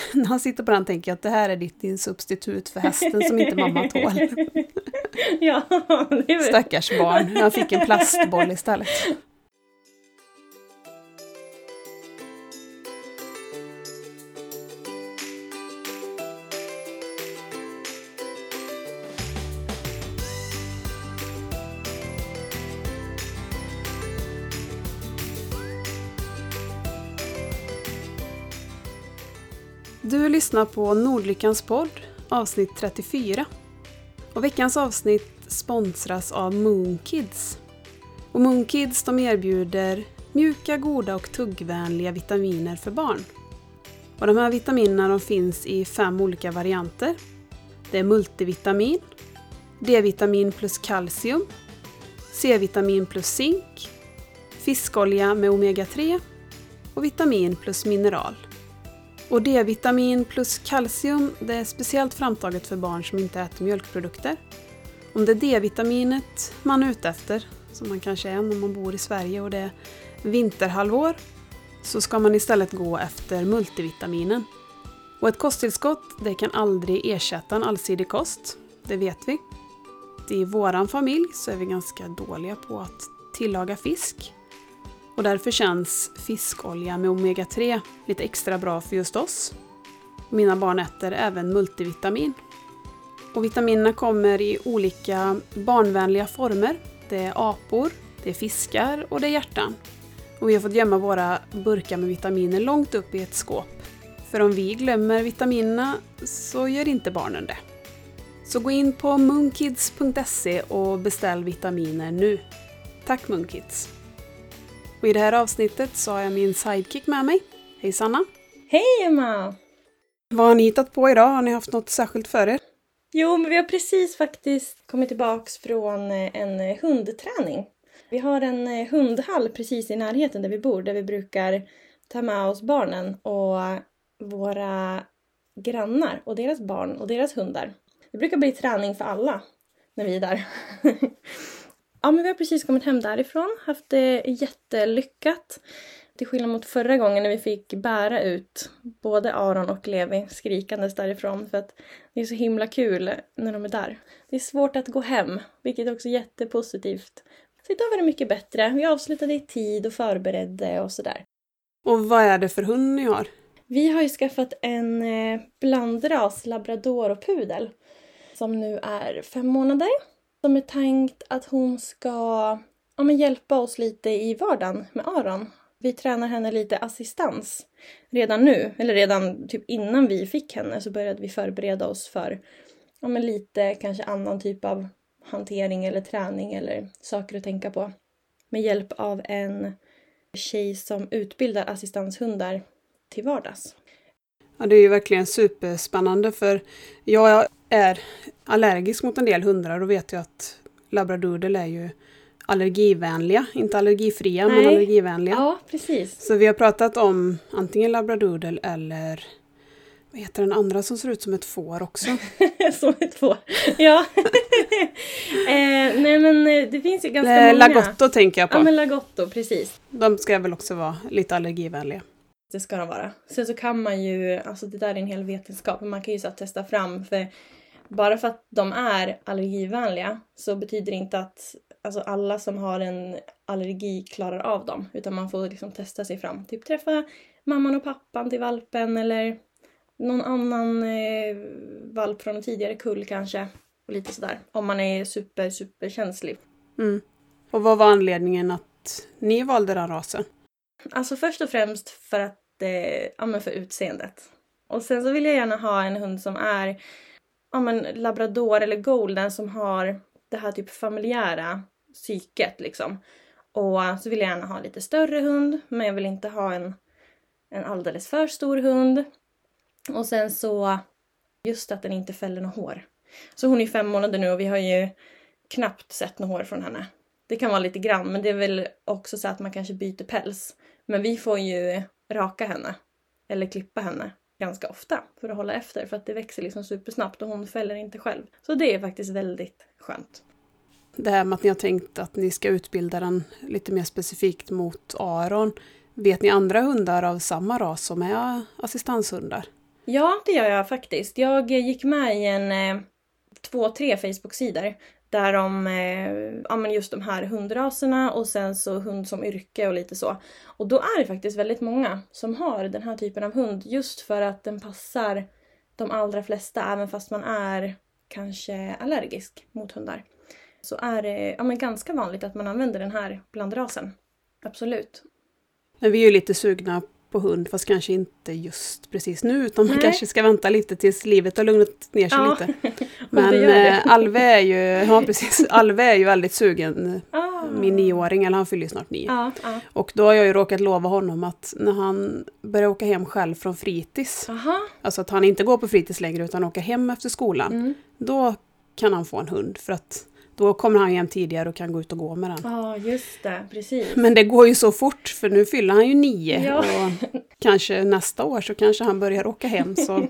när han sitter på den tänker jag att det här är ditt din substitut för hästen som inte mamma tål. ja, det. Stackars barn, han fick en plastboll istället. Du lyssnar på Nordlyckans podd, avsnitt 34. Och veckans avsnitt sponsras av Moonkids. Och Moonkids de erbjuder mjuka, goda och tuggvänliga vitaminer för barn. Och de här vitaminerna de finns i fem olika varianter. Det är multivitamin, D-vitamin plus kalcium, C-vitamin plus zink, fiskolja med omega-3 och vitamin plus mineral. Och D-vitamin plus kalcium det är speciellt framtaget för barn som inte äter mjölkprodukter. Om det är D-vitaminet man är ute efter, som man kanske är om man bor i Sverige och det är vinterhalvår, så ska man istället gå efter multivitaminen. Och ett kosttillskott det kan aldrig ersätta en allsidig kost, det vet vi. I våran familj så är vi ganska dåliga på att tillaga fisk. Och därför känns fiskolja med omega-3 lite extra bra för just oss. Mina barn äter även multivitamin. Och vitaminerna kommer i olika barnvänliga former. Det är apor, det är fiskar och det är hjärtan. Och vi har fått gömma våra burkar med vitaminer långt upp i ett skåp. För om vi glömmer vitaminerna så gör inte barnen det. Så gå in på moonkids.se och beställ vitaminer nu. Tack Moonkids! Och i det här avsnittet så har jag min sidekick med mig. Hej Sanna! Hej Emma! Vad har ni hittat på idag? Har ni haft något särskilt för er? Jo, men vi har precis faktiskt kommit tillbaks från eh, en eh, hundträning. Vi har en eh, hundhall precis i närheten där vi bor, där vi brukar ta med oss barnen och våra grannar och deras barn och deras hundar. Det brukar bli träning för alla när vi är där. ja, men vi har precis kommit hem därifrån, haft det jättelyckat. Till skillnad mot förra gången när vi fick bära ut både Aron och Levi skrikandes därifrån för att det är så himla kul när de är där. Det är svårt att gå hem, vilket också är jättepositivt. Så idag var det mycket bättre. Vi avslutade i tid och förberedde och sådär. Och vad är det för hund ni har? Vi har ju skaffat en eh, blandras labrador och pudel som nu är fem månader. Som är tänkt att hon ska ja, men hjälpa oss lite i vardagen med Aron. Vi tränar henne lite assistans redan nu, eller redan typ innan vi fick henne så började vi förbereda oss för ja, men lite kanske annan typ av hantering eller träning eller saker att tänka på. Med hjälp av en tjej som utbildar assistanshundar till vardags. Ja, det är ju verkligen superspännande för jag är allergisk mot en del hundar och vet ju att labradoodle är ju allergivänliga, inte allergifria Nej. men allergivänliga. Ja, precis. Så vi har pratat om antingen labradoodle eller vad heter den andra som ser ut som ett får också? som ett får. Ja. eh, nej men eh, det finns ju ganska Eh, många. Lagotto tänker jag på. Ja men Lagotto, precis. De ska väl också vara lite allergivänliga. Det ska de vara. Sen så kan man ju, alltså det där är en hel vetenskap, men man kan ju så att testa fram för bara för att de är allergivänliga så betyder det inte att alltså, alla som har en allergi klarar av dem. Utan man får liksom testa sig fram. Typ träffa mamman och pappan till valpen eller någon annan eh, valp från en tidigare kull kanske. Och lite sådär. Om man är super, super känslig. Mm. Och vad var anledningen att ni valde den rasen? Alltså först och främst för att eh, ja, men för utseendet. Och sen så vill jag gärna ha en hund som är ja, men labrador eller golden som har det här typ familjära psyket liksom. Och så vill jag gärna ha en lite större hund, men jag vill inte ha en, en alldeles för stor hund. Och sen så just att den inte fäller något hår. Så hon är fem månader nu och vi har ju knappt sett något hår från henne. Det kan vara lite grann, men det är väl också så att man kanske byter päls. Men vi får ju raka henne, eller klippa henne, ganska ofta för att hålla efter för att det växer liksom supersnabbt och hon fäller inte själv. Så det är faktiskt väldigt skönt. Det här med att ni har tänkt att ni ska utbilda den lite mer specifikt mot Aron. Vet ni andra hundar av samma ras som är assistanshundar? Ja, det gör jag faktiskt. Jag gick med i en eh, två, tre Facebook-sidor där de, eh, ja men just de här hundraserna och sen så hund som yrke och lite så. Och då är det faktiskt väldigt många som har den här typen av hund just för att den passar de allra flesta även fast man är kanske allergisk mot hundar. Så är det ja, men ganska vanligt att man använder den här blandrasen. Absolut. Men vi är ju lite sugna på hund, fast kanske inte just precis nu, utan man kanske ska vänta lite tills livet har lugnat ner sig Ja, lite. Men det gör det. eh, Alve är ju, ja precis, Alve är ju väldigt sugen, Ah. min nioåring, eller han fyller ju snart nio. Ja, ja. Och då har jag ju råkat lova honom att när han börjar åka hem själv från fritids, Aha. alltså att han inte går på fritids längre utan åker hem efter skolan, Mm. då kan han få en hund. För att då kommer han hem tidigare och kan gå ut och gå med den. Ja, just det. Precis. Men det går ju så fort för nu fyller han ju nio Ja. och kanske nästa år så kanske han börjar åka hem så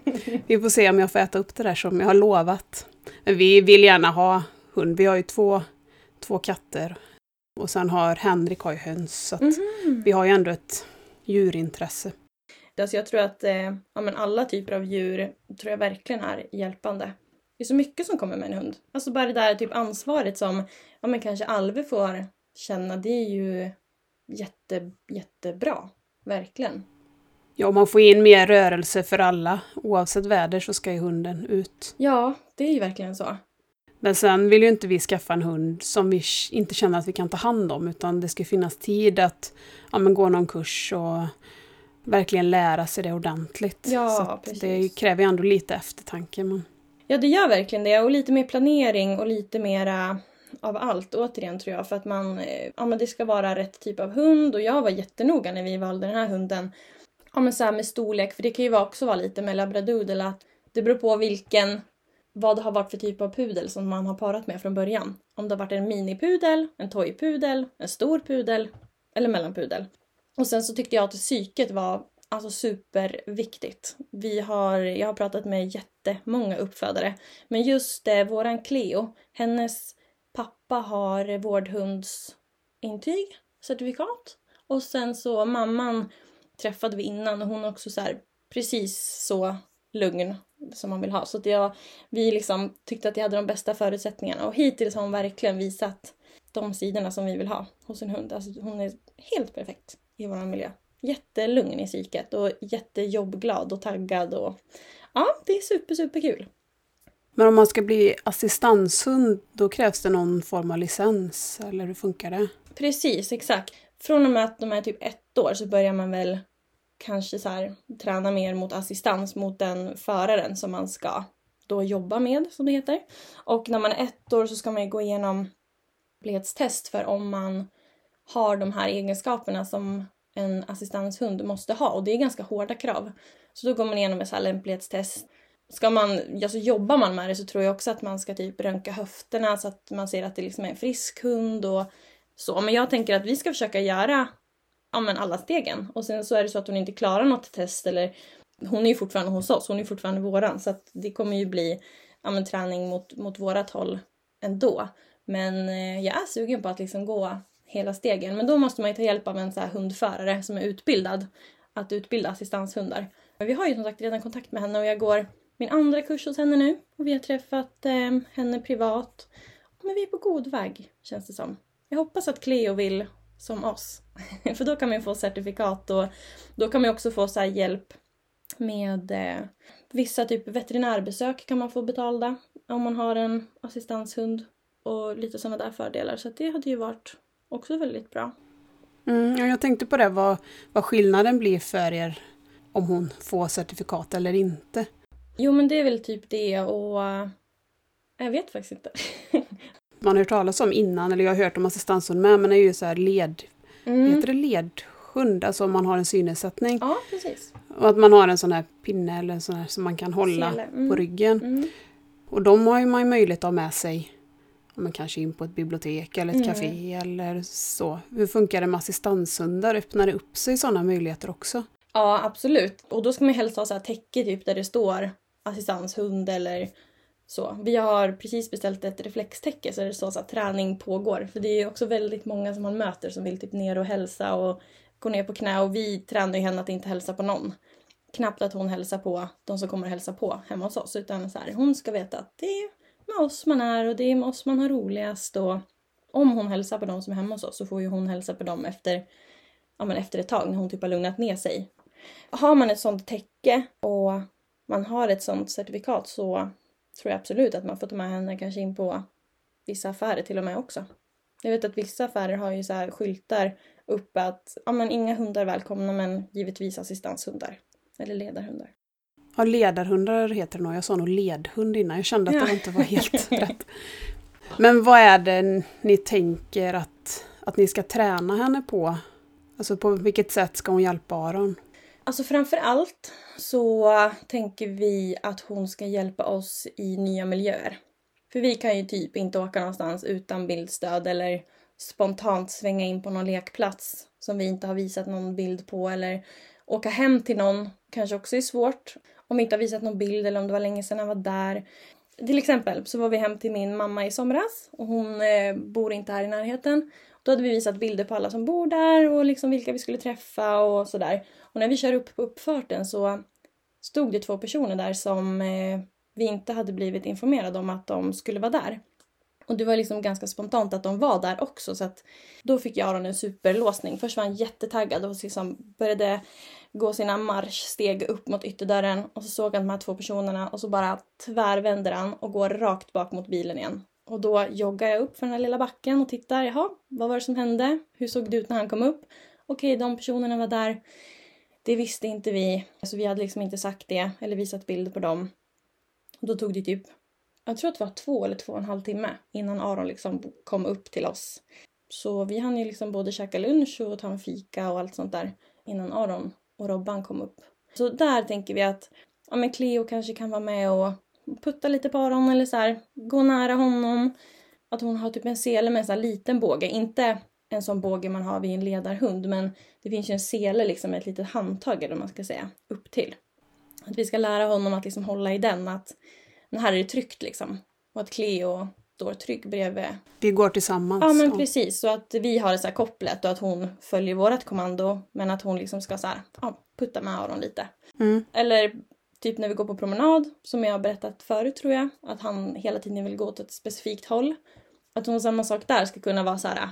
vi får se om jag får äta upp det där som jag har lovat. Men vi vill gärna ha hund, vi har ju två, två katter och sen har Henrik har ju höns så att Mhm. vi har ju ändå ett djurintresse. Alltså jag tror att eh, ja, men alla typer av djur tror jag verkligen är hjälpande. Det är så mycket som kommer med en hund. Alltså bara det där typ ansvaret som ja, men kanske Alve får känna, det är ju jätte, jättebra. Verkligen. Ja, om man får in mer rörelse för alla, oavsett väder så ska ju hunden ut. Ja, det är ju verkligen så. Men sen vill ju inte vi skaffa en hund som vi inte känner att vi kan ta hand om, utan det ska finnas tid att ja, men gå någon kurs och verkligen lära sig det ordentligt. Ja, Så precis. det kräver ju ändå lite eftertanke. Men... Ja, det gör verkligen det. Och lite mer planering och lite mera av allt återigen tror jag. För att man, eh, ja men det ska vara rätt typ av hund. Och jag var jättenoga när vi valde den här hunden. Ja men så här med storlek, för det kan ju också vara lite med labradoodle att det beror på vilken, vad det har varit för typ av pudel som man har parat med från början. Om det har varit en minipudel, en toypudel, en stor pudel eller mellanpudel. Och sen så tyckte jag att psyket var alltså superviktigt. Vi har, jag har pratat med jättemånga uppfödare. Men just eh, våran Cleo, hennes pappa har vårdhundsintyg, certifikat. Och sen så mamman träffade vi innan och hon är också så här precis så lugn som man vill ha. Så att jag, vi liksom tyckte att jag hade de bästa förutsättningarna och hittills har hon verkligen visat de sidorna som vi vill ha hos en hund. Alltså hon är helt perfekt i vår miljö. Jättelugn i psyket och jättejobbglad och taggad och ja, det är super, super kul. men om man ska bli assistanshund, då krävs det någon form av licens, eller hur funkar det? Precis, exakt. Från och med att de är typ ett år så börjar man väl kanske så här, träna mer mot assistans mot den föraren som man ska då jobba med, som det heter. Och när man är ett år så ska man ju gå igenom lämplighetstest för om man har de här egenskaperna som en assistanshund måste ha. Och det är ganska hårda krav. Så då går man igenom ett så här lämplighetstest. Ska man, alltså jobbar man med det så tror jag också att man ska typ röntga höfterna så att man ser att det liksom är en frisk hund och så. Men jag tänker att vi ska försöka göra ja, men alla stegen. Och sen så är det så att hon inte klarar något test eller hon är ju fortfarande hos oss, hon är fortfarande våran. Så att det kommer ju bli ja, men, träning mot, mot vårat håll ändå. Men eh, jag är sugen på att liksom gå hela stegen. Men då måste man ju ta hjälp av en så här hundförare som är utbildad att utbilda assistanshundar. Men vi har ju som sagt redan kontakt med henne och jag går min andra kurs hos henne nu. Och vi har träffat eh, henne privat. Men vi är på god väg, känns det som. Jag hoppas att Cleo vill som oss. För då kan man ju få certifikat och då kan man ju också få så här hjälp med eh, vissa typ veterinärbesök kan man få betalda om man har en assistanshund och lite sådana där fördelar. Så att det hade ju varit också väldigt bra. Mm, ja, jag tänkte på det, vad, vad skillnaden blir för er om hon får certifikat eller inte. Jo men det är väl typ det och eh, jag vet faktiskt inte. Man har hört talas om innan, eller jag har hört om assistanshund med, men det är ju så här led... Mm. Heter det ledhund? Alltså om man har en synnedsättning. Ja, precis. Och att man har en sån här pinne eller en sån här som man kan hålla. Mm. på ryggen. Mm. Och de har ju man ju möjlighet att ha med sig. Man kanske in på ett bibliotek eller ett Mm. café eller så. Hur funkar det med assistanshundar? Öppnar det upp sig sådana möjligheter också? Ja, absolut. Och då ska man helst ha så här täcke typ där det står assistanshund eller så. Vi har precis beställt ett reflextäcke så det står så att träning pågår. För det är också väldigt många som man möter som vill typ ner och hälsa och gå ner på knä och vi tränar ju henne att inte hälsa på någon. knappt att hon hälsar på de som kommer att hälsa på hemma hos oss. Utan så här, hon ska veta att det är med oss man är och det är med oss man har roligast. Och om hon hälsar på de som är hemma hos oss så får ju hon hälsa på dem efter, ja, men efter ett tag när hon typ har lugnat ner sig. Har man ett sånt täcke och man har ett sånt certifikat så tror jag absolut att man får ta med henne kanske in på vissa affärer till och med också. Jag vet att vissa affärer har ju så här skyltar uppe att ja, men inga hundar är välkomna men givetvis assistanshundar. Eller ledarhundar. Ja, ledarhundar heter det nog. Jag sa nog ledhund innan. Jag kände att Ja. det inte var helt rätt. Men vad är det ni tänker att, att ni ska träna henne på? Alltså på vilket sätt ska hon hjälpa Aron? Alltså framför allt så tänker vi att hon ska hjälpa oss i nya miljöer. För vi kan ju typ inte åka någonstans utan bildstöd eller spontant svänga in på någon lekplats som vi inte har visat någon bild på eller åka hem till någon kanske också är svårt om vi inte har visat någon bild eller om det var länge sedan han var där. Till exempel så var vi hem till min mamma i somras och hon eh, bor inte här i närheten. Då hade vi visat bilder på alla som bor där och liksom vilka vi skulle träffa och sådär. Och när vi kör upp på uppfarten så stod det två personer där som eh, vi inte hade blivit informerade om att de skulle vara där. Och det var liksom ganska spontant att de var där också så att då fick jag Aron en superlåsning. Först var han jättetaggad och liksom började gå sina marschsteg upp mot ytterdörren och så såg han de här två personerna och så bara tvärvänder han och går rakt bak mot bilen igen. Och då joggar jag upp för den här lilla backen och tittar, jaha, vad var det som hände? Hur såg det ut när han kom upp? Okej, de personerna var där. Det visste inte vi, alltså vi hade liksom inte sagt det eller visat bilder på dem. Och då tog det typ, jag tror att det var två eller två och en halv timme innan Aron liksom kom upp till oss. Så vi hann ju liksom både käka lunch och ta en fika och allt sånt där innan Aron och Robban kom upp. Så där tänker vi att ja, men Cleo kanske kan vara med och putta lite på Aron eller så här, gå nära honom. Att hon har typ en sele med en sån här liten båge, inte en sån båge man har vid en ledarhund men det finns ju en sele liksom med ett litet handtag eller vad man ska säga, upp till. Att vi ska lära honom att liksom hålla i den, att men här är det tryggt liksom. Och att Cleo står trygg bredvid Vi går tillsammans. Ja men precis, så att vi har det så kopplet och att hon följer vårt kommando men att hon liksom ska så här, ja, putta med Aron lite. Mm. Eller typ när vi går på promenad, som jag har berättat förut tror jag, att han hela tiden vill gå åt ett specifikt håll. Att hon samma sak där ska kunna vara så här,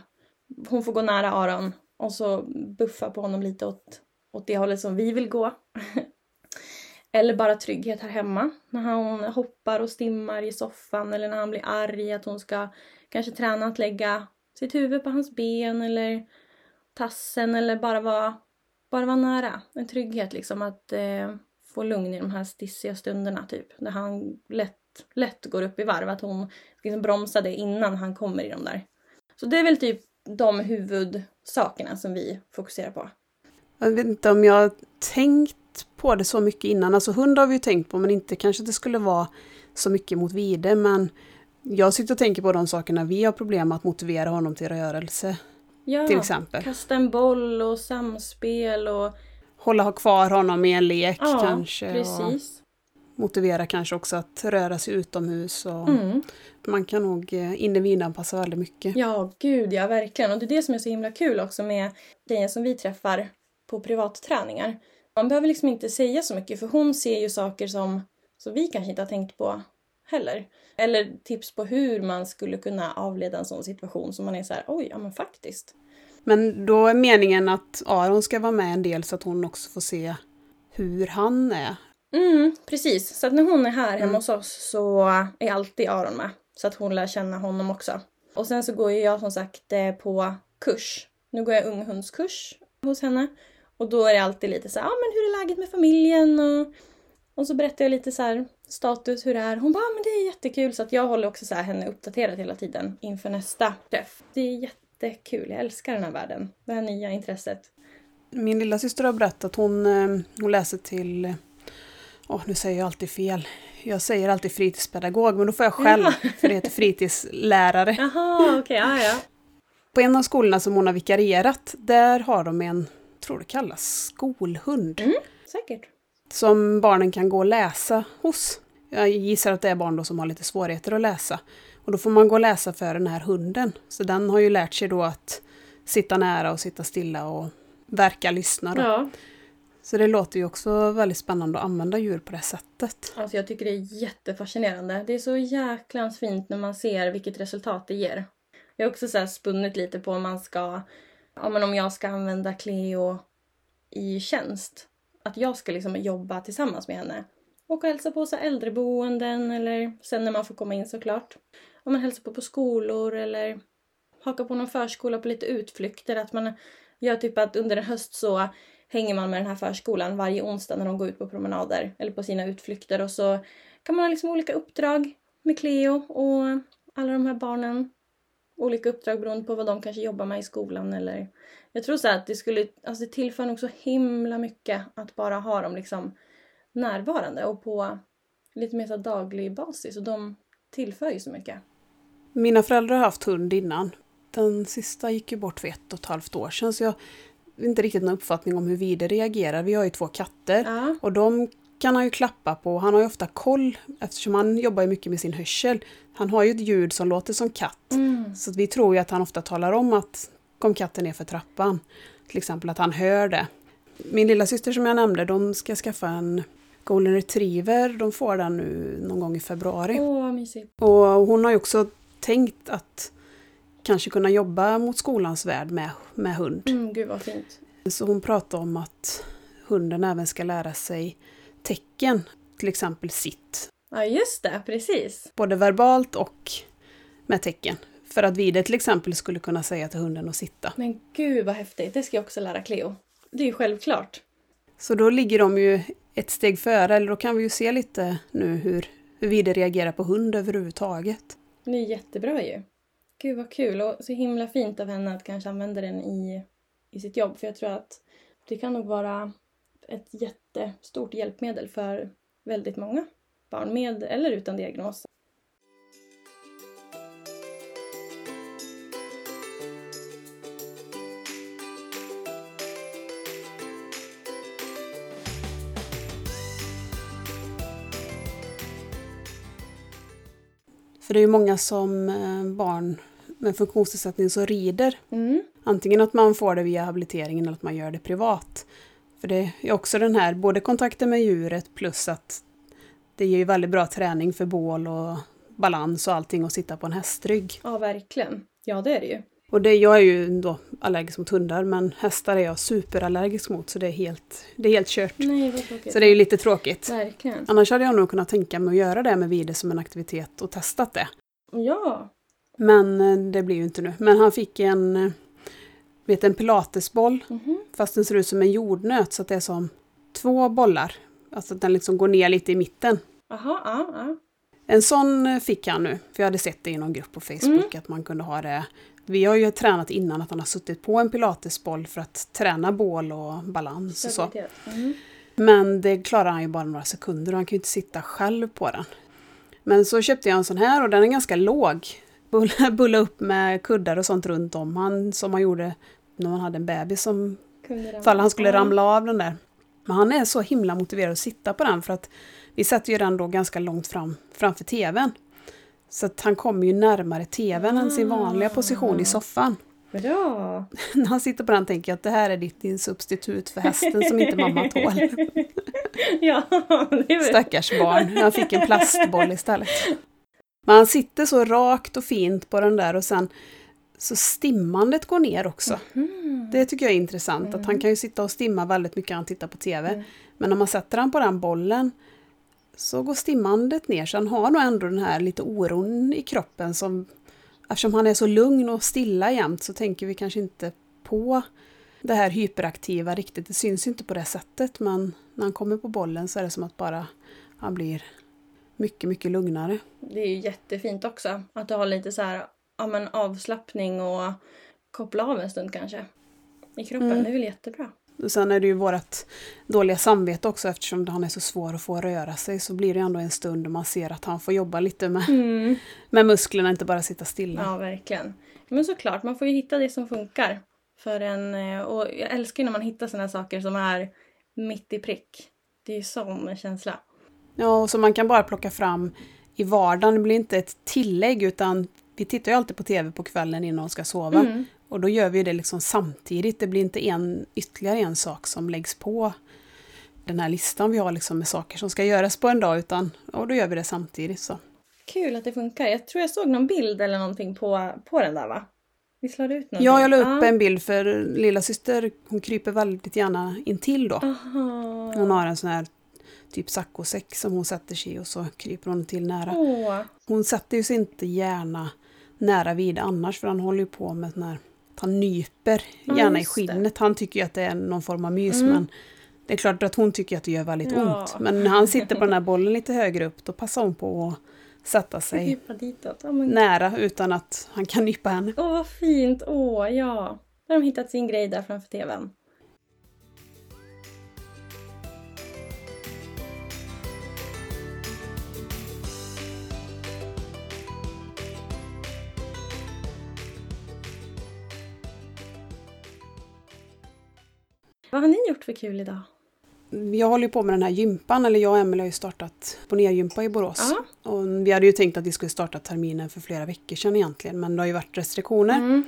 hon får gå nära Aron och så buffa på honom lite åt, åt det hållet som vi vill gå. Eller bara trygghet här hemma. När han hoppar och stimmar i soffan eller när han blir arg. Att hon ska kanske träna att lägga sitt huvud på hans ben eller tassen eller bara vara, bara vara nära. En trygghet liksom att eh, få lugn i de här stissiga stunderna typ. När han lätt, lätt går upp i varv. Att hon liksom bromsar det innan han kommer i de där. Så det är väl typ de huvudsakerna som vi fokuserar på. Jag vet inte om jag tänkt tänkt på det så mycket innan. Alltså hund har vi ju tänkt på men inte kanske det skulle vara så mycket mot vide. Men jag sitter och tänker på de sakerna vi har problem med att motivera honom till rörelse. Ja, Till exempel. kasta en boll och samspel och Hålla ha kvar honom i en lek ja, kanske. Precis. motivera kanske också att röra sig utomhus. Och Mm. Man kan nog eh, individanpassa väldigt mycket. Ja, gud ja, verkligen. Och det är det som är så himla kul också med tjejen som vi träffar på privatträningar. Man behöver liksom inte säga så mycket för hon ser ju saker som, som vi kanske inte har tänkt på heller. Eller tips på hur man skulle kunna avleda en sån situation som man är så här, oj, ja men faktiskt. Men då är meningen att Aron ska vara med en del så att hon också får se hur han är. Mm, precis. Så att när hon är här hemma Mm. hos oss så är alltid Aron med. Så att hon lär känna honom också. Och sen så går ju jag som sagt eh, på kurs. Nu går jag unghundskurs hos henne. Och då är det alltid lite så här, ja ah, men hur är läget med familjen? Och, och så berättar jag lite så här status, hur det är. Hon bara, ah, men det är jättekul. Så att jag håller också så här henne uppdaterad hela tiden inför nästa träff. Det är jättekul, jag älskar den här världen. Det här nya intresset. Min lilla syster har berättat att hon, eh, hon läser till, åh nu säger jag alltid fel. Jag säger alltid fritidspedagog men då får jag själv, för det heter fritidslärare. Jaha, okej, ja ja. På en av skolorna som hon har vikarierat, där har de en, tror det kallas skolhund. Säkert. Som barnen kan gå och läsa hos. Jag gissar att det är barn då som har lite svårigheter att läsa. Och då får man gå och läsa för den här hunden. Så den har ju lärt sig då att sitta nära och sitta stilla och verka lyssna. Då. Ja. Så det låter ju också väldigt spännande att använda djur på det sättet. Alltså jag tycker det är jättefascinerande. Det är så jäklans fint när man ser vilket resultat det ger. Jag har också så spunnit lite på om man ska, ja men om jag ska använda Cleo i tjänst. Att jag ska liksom jobba tillsammans med henne. Åka och hälsa på så äldreboenden eller sen när man får komma in såklart. Om man hälsar på på skolor eller haka på någon förskola på lite utflykter. Att man gör typ att under en höst så hänger man med den här förskolan varje onsdag när de går ut på promenader eller på sina utflykter och så kan man ha liksom olika uppdrag med Cleo och alla de här barnen. Olika uppdrag beroende på vad de kanske jobbar med i skolan eller jag tror så att det skulle, alltså det tillför nog så himla mycket att bara ha dem liksom närvarande och på lite mer så daglig basis och de tillför ju så mycket. Mina föräldrar har haft hund innan. Den sista gick ju bort för ett och ett halvt år sedan så jag har inte riktigt någon uppfattning om hur Vide reagerar. Vi har ju två katter Ja. och de kan han ju klappa på. Han har ju ofta koll eftersom han jobbar mycket med sin hörsel. Han har ju ett ljud som låter som katt. Mm. Så vi tror ju att han ofta talar om att kom katten ner för trappan. Till exempel att han hör det. Min lilla syster som jag nämnde, de ska skaffa en golden retriever. De får den nu någon gång i februari. Åh, mysigt. Och hon har ju också tänkt att kanske kunna jobba mot skolans värld med, med hund. Mm, gud vad fint. Så hon pratar om att hunden även ska lära sig tecken, till exempel sitt. Ja, just det. Precis. Både verbalt och med tecken. För att Vide till exempel skulle kunna säga till hunden att sitta. Men gud vad häftigt. Det ska jag också lära Cleo. Det är ju självklart. Så då ligger de ju ett steg före, eller då kan vi ju se lite nu hur, hur Vide reagerar på hund överhuvudtaget. Det är jättebra ju. Gud vad kul och så himla fint av henne att kanske använda den i, i sitt jobb. För jag tror att det kan nog vara ett jättestort hjälpmedel för väldigt många barn med eller utan diagnos. För det är ju många som eh, barn med funktionsnedsättning som rider. Mm. Antingen att man får det via habiliteringen eller att man gör det privat. För det är också den här, både kontakten med djuret plus att det ger ju väldigt bra träning för bål och balans och allting att sitta på en hästrygg. Ja, verkligen. Ja, det är det ju. Och det, jag är ju då allergisk mot hundar men hästar är jag superallergisk mot så det är helt, det är helt kört. Nej, vad tråkigt. Så det är ju lite tråkigt. Verkligen. Annars hade jag nog kunnat tänka mig att göra det med Vide som en aktivitet och testat det. Ja. Men eh, det blir ju inte nu. Men han fick en, eh, vet, en pilatesboll Mhm. fast den ser ut som en jordnöt så att det är som två bollar. Alltså att den liksom går ner lite i mitten. Aha, ja, ja. En sån eh, fick han nu, för jag hade sett det i någon grupp på Facebook att man kunde ha det. Vi har ju tränat innan att han har suttit på en pilatesboll för att träna bål och balans och så. Mhm. Men det klarar han ju bara några sekunder och han kan ju inte sitta själv på den. Men så köpte jag en sån här och den är ganska låg. Bulla, bulla upp med kuddar och sånt runt om han som man gjorde när man hade en bebis som fall han skulle ramla av den där. Men han är så himla motiverad att sitta på den för att vi sätter ju den då ganska långt fram framför tvn. Så att han kommer ju närmare tvn än sin vanliga position i soffan. Bra! När han sitter på den tänker jag att det här är ditt din substitut för hästen som inte mamma tål. ja, det. Stackars barn. Han fick en plastboll istället. Men han sitter så rakt och fint på den där och sen så stimmandet går ner också. Mm. Det tycker jag är intressant. Att han kan ju sitta och stimma väldigt mycket när han tittar på TV. Mm. Men när man sätter han på den bollen så går stimmandet ner. Så han har nog ändå den här lite oron i kroppen som Eftersom han är så lugn och stilla jämt så tänker vi kanske inte på det här hyperaktiva riktigt. Det syns ju inte på det sättet men när han kommer på bollen så är det som att bara han blir mycket, mycket lugnare. Det är ju jättefint också att du har lite så här, ja, men avslappning och koppla av en stund kanske. I kroppen, Mm. det är väl jättebra. Och sen är det ju vårt dåliga samvete också eftersom han är så svår att få röra sig så blir det ändå en stund då man ser att han får jobba lite med, med musklerna, inte bara sitta stilla. Ja, verkligen. Men såklart, man får ju hitta det som funkar. För en, eh, och jag älskar ju när man hittar såna saker som är mitt i prick. Det är ju sån känsla. Ja, och som man kan bara plocka fram i vardagen. Det blir inte ett tillägg utan vi tittar ju alltid på tv på kvällen innan de ska sova. Mm. Och då gör vi det liksom samtidigt. Det blir inte en, ytterligare en sak som läggs på den här listan vi har liksom med saker som ska göras på en dag utan och då gör vi det samtidigt. Så. Kul att det funkar. Jag tror jag såg någon bild eller någonting på, på den där va? Visst la du ut någonting? Ja, jag la upp Ja. en bild för lilla syster hon kryper väldigt gärna intill då. Aha. Hon har en sån här typ saccosäck som hon sätter sig i och så kryper hon till nära. Åh, Hon sätter ju sig inte gärna nära vid annars för han håller ju på med sån här han nyper gärna i just det. skinnet. Han tycker ju att det är någon form av mys Mm. men det är klart att hon tycker att det gör väldigt Ja. ont. Men när han sitter på den här bollen lite högre upp då passar hon på att sätta sig men... nära utan att han kan nypa henne. Åh, vad fint! Åh, ja. Då har de hittat sin grej där framför tvn. Vad har ni gjort för kul idag? Jag håller ju på med den här gympan, eller jag och Emelie har ju startat på nergympa i Borås. Ja. Och vi hade ju tänkt att vi skulle starta terminen för flera veckor sedan egentligen, men det har ju varit restriktioner. Mm.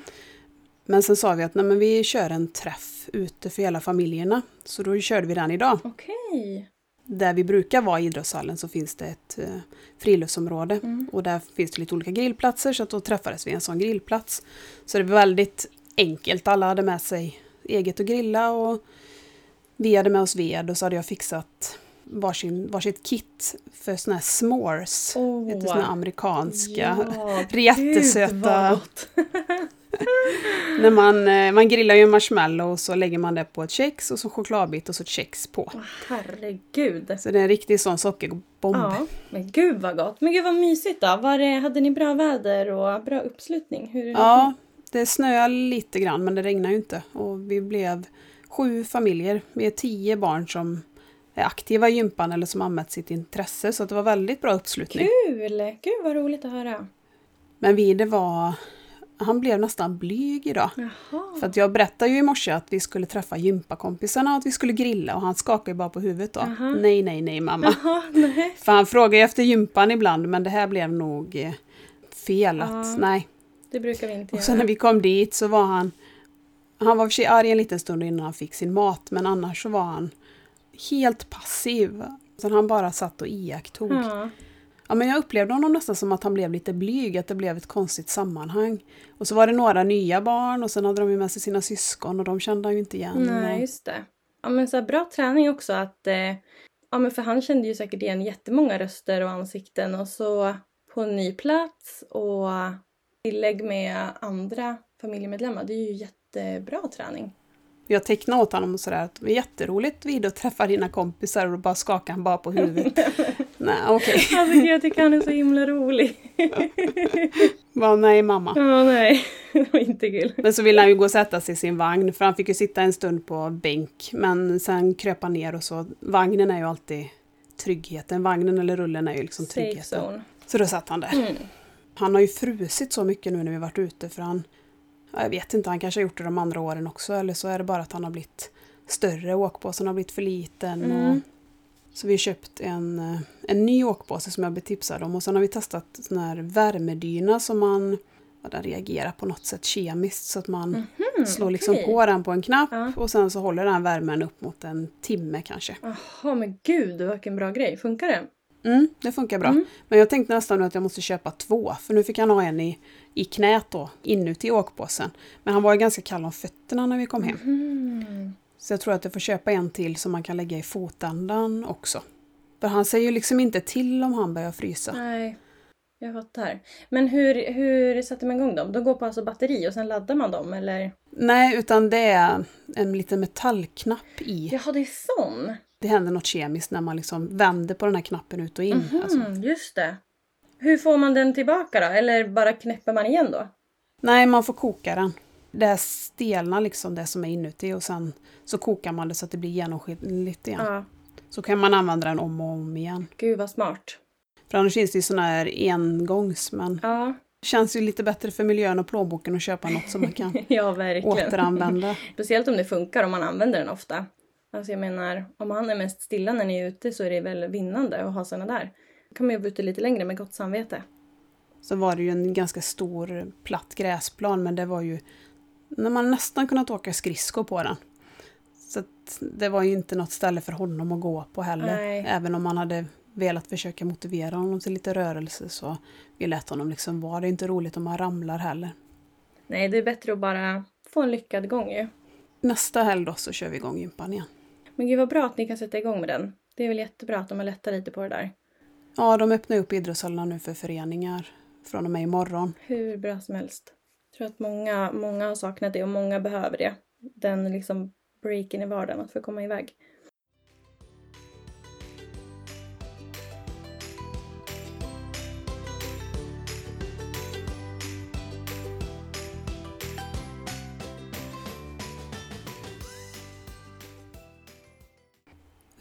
Men sen sa vi att nej, men vi kör en träff ute för hela familjerna. Så då körde vi den idag. Okej. Där vi brukar vara i idrottshallen så finns det ett eh, friluftsområde. Mm. Och där finns det lite olika grillplatser så att då träffades vi en sån grillplats. Så det var väldigt enkelt. Alla hade med sig eget att grilla och vi hade med oss ved och så hade jag fixat varsin, varsitt kit för såna här s'mores. Åh. Lite såna amerikanska. Ja, jättesöta. När man, eh, man grillar ju en marshmallow och så lägger man det på ett kex och så chokladbit och så ett kex på. Åh, herregud. Så det är en riktig sån sockerbomb. Ja, men gud vad gott. Men gud vad mysigt då. Var det, hade ni bra väder och bra uppslutning? Hur Ja, det snöade lite grann men det regnade ju inte. Och vi blev sju familjer. Vi är tio barn som är aktiva i gympan eller som anmält sitt intresse. Så det var väldigt bra uppslutning. Kul! Gud vad roligt att höra. Men vi, det var... Han blev nästan blyg idag. Jaha. För att jag berättade ju i morse att vi skulle träffa gympakompisarna och att vi skulle grilla och han skakade ju bara på huvudet då. Aha. Nej, nej, nej mamma. Jaha, nej. För han frågar ju efter gympan ibland men det här blev nog eh, fel att nej. Det brukar vi inte Och sen när göra. vi kom dit så var han Han var för sig arg en liten stund innan han fick sin mat men annars så var han helt passiv. Så han bara satt och iakttog. Ja. Ja. men jag upplevde honom nästan som att han blev lite blyg, att det blev ett konstigt sammanhang. Och så var det några nya barn och sen hade de ju med sig sina syskon och de kände han ju inte igen. Nej, just det. Ja, men så här, bra träning också att... Eh, ja, men för han kände ju säkert igen jättemånga röster och ansikten och så på en ny plats och tillägg med andra familjemedlemmar. Det är ju jättebra träning. Jag tecknade åt honom och sådär att det var jätteroligt vid att träffa dina kompisar och då bara skakade han bara på huvudet. nej, okej. Alltså gud, jag tycker han är så himla rolig. Bara, nej mamma. Ja, nej. Det var inte kul. Men så ville han ju gå och sätta sig i sin vagn för han fick ju sitta en stund på bänk. Men sen kröp han ner och så. Vagnen är ju alltid tryggheten. Vagnen eller rullen är ju liksom tryggheten. Så då satt han där. Mm. Han har ju frusit så mycket nu när vi varit ute för han... ja, Jag vet inte, han kanske har gjort det de andra åren också. Eller så är det bara att han har blivit större. Åkpåsen har blivit för liten. Och, Mm. så vi har köpt en, eh, en ny åkpåse som jag blev tipsad om. Och sen har vi testat sån här värmedyna som man... Ja, den reagerar på något sätt kemiskt så att man Mhm, slår liksom på den på en knapp Ja. och sen så håller den värmen upp mot en timme kanske. Jaha, men gud vilken bra grej. Funkar det? Mm, det funkar bra. Mm. Men jag tänkte nästan nu att jag måste köpa två för nu fick han ha en i, i knät då, inuti åkpåsen. Men han var ju ganska kall om fötterna när vi kom hem. Mm. Så jag tror att jag får köpa en till som man kan lägga i fotändan också. För han säger ju liksom inte till om han börjar frysa. Nej, jag fattar. Men hur, hur sätter man igång dem? De går på alltså batteri och sen laddar man dem eller? Nej, utan det är en liten metallknapp i. Jaha, det är sån? Det händer något kemiskt när man liksom vänder på den här knappen ut och in. Alltså. Mhm, just det. Hur får man den tillbaka då? Eller bara knäpper man igen då? Nej, man får koka den. Det stelnar liksom det som är inuti och sen så kokar man det så att det blir genomskinligt igen. Ja. Så kan man använda den om och om igen. Gud vad smart. För annars finns det ju såna här engångs, men Ja, det känns ju lite bättre för miljön och plånboken att köpa något som man kan ja återanvända. Speciellt om det funkar om man använder den ofta. Alltså jag menar, om han är mest stilla när ni är ute så är det väl vinnande att ha såna där. Då kan man ju vara ute lite längre med gott samvete. Så var det ju en ganska stor platt gräsplan, men det var ju när man nästan kunnat åka skridskor på den. Så det var ju inte något ställe för honom att gå på heller. Nej. Även om man hade velat försöka motivera honom till lite rörelse så vi lät honom liksom vara. Det är inte roligt om han ramlar heller. Nej, det är bättre att bara få en lyckad gång ju. Nästa helg då så kör vi igång gympan igen. Men gud vad bra att ni kan sätta igång med den. Det är väl jättebra att de har lättat lite på det där. Ja, de öppnar upp idrottshallarna nu för föreningar från och med imorgon. Hur bra som helst. Jag tror att många, många har saknat det och många behöver det. Den liksom breaken i vardagen, att få komma iväg.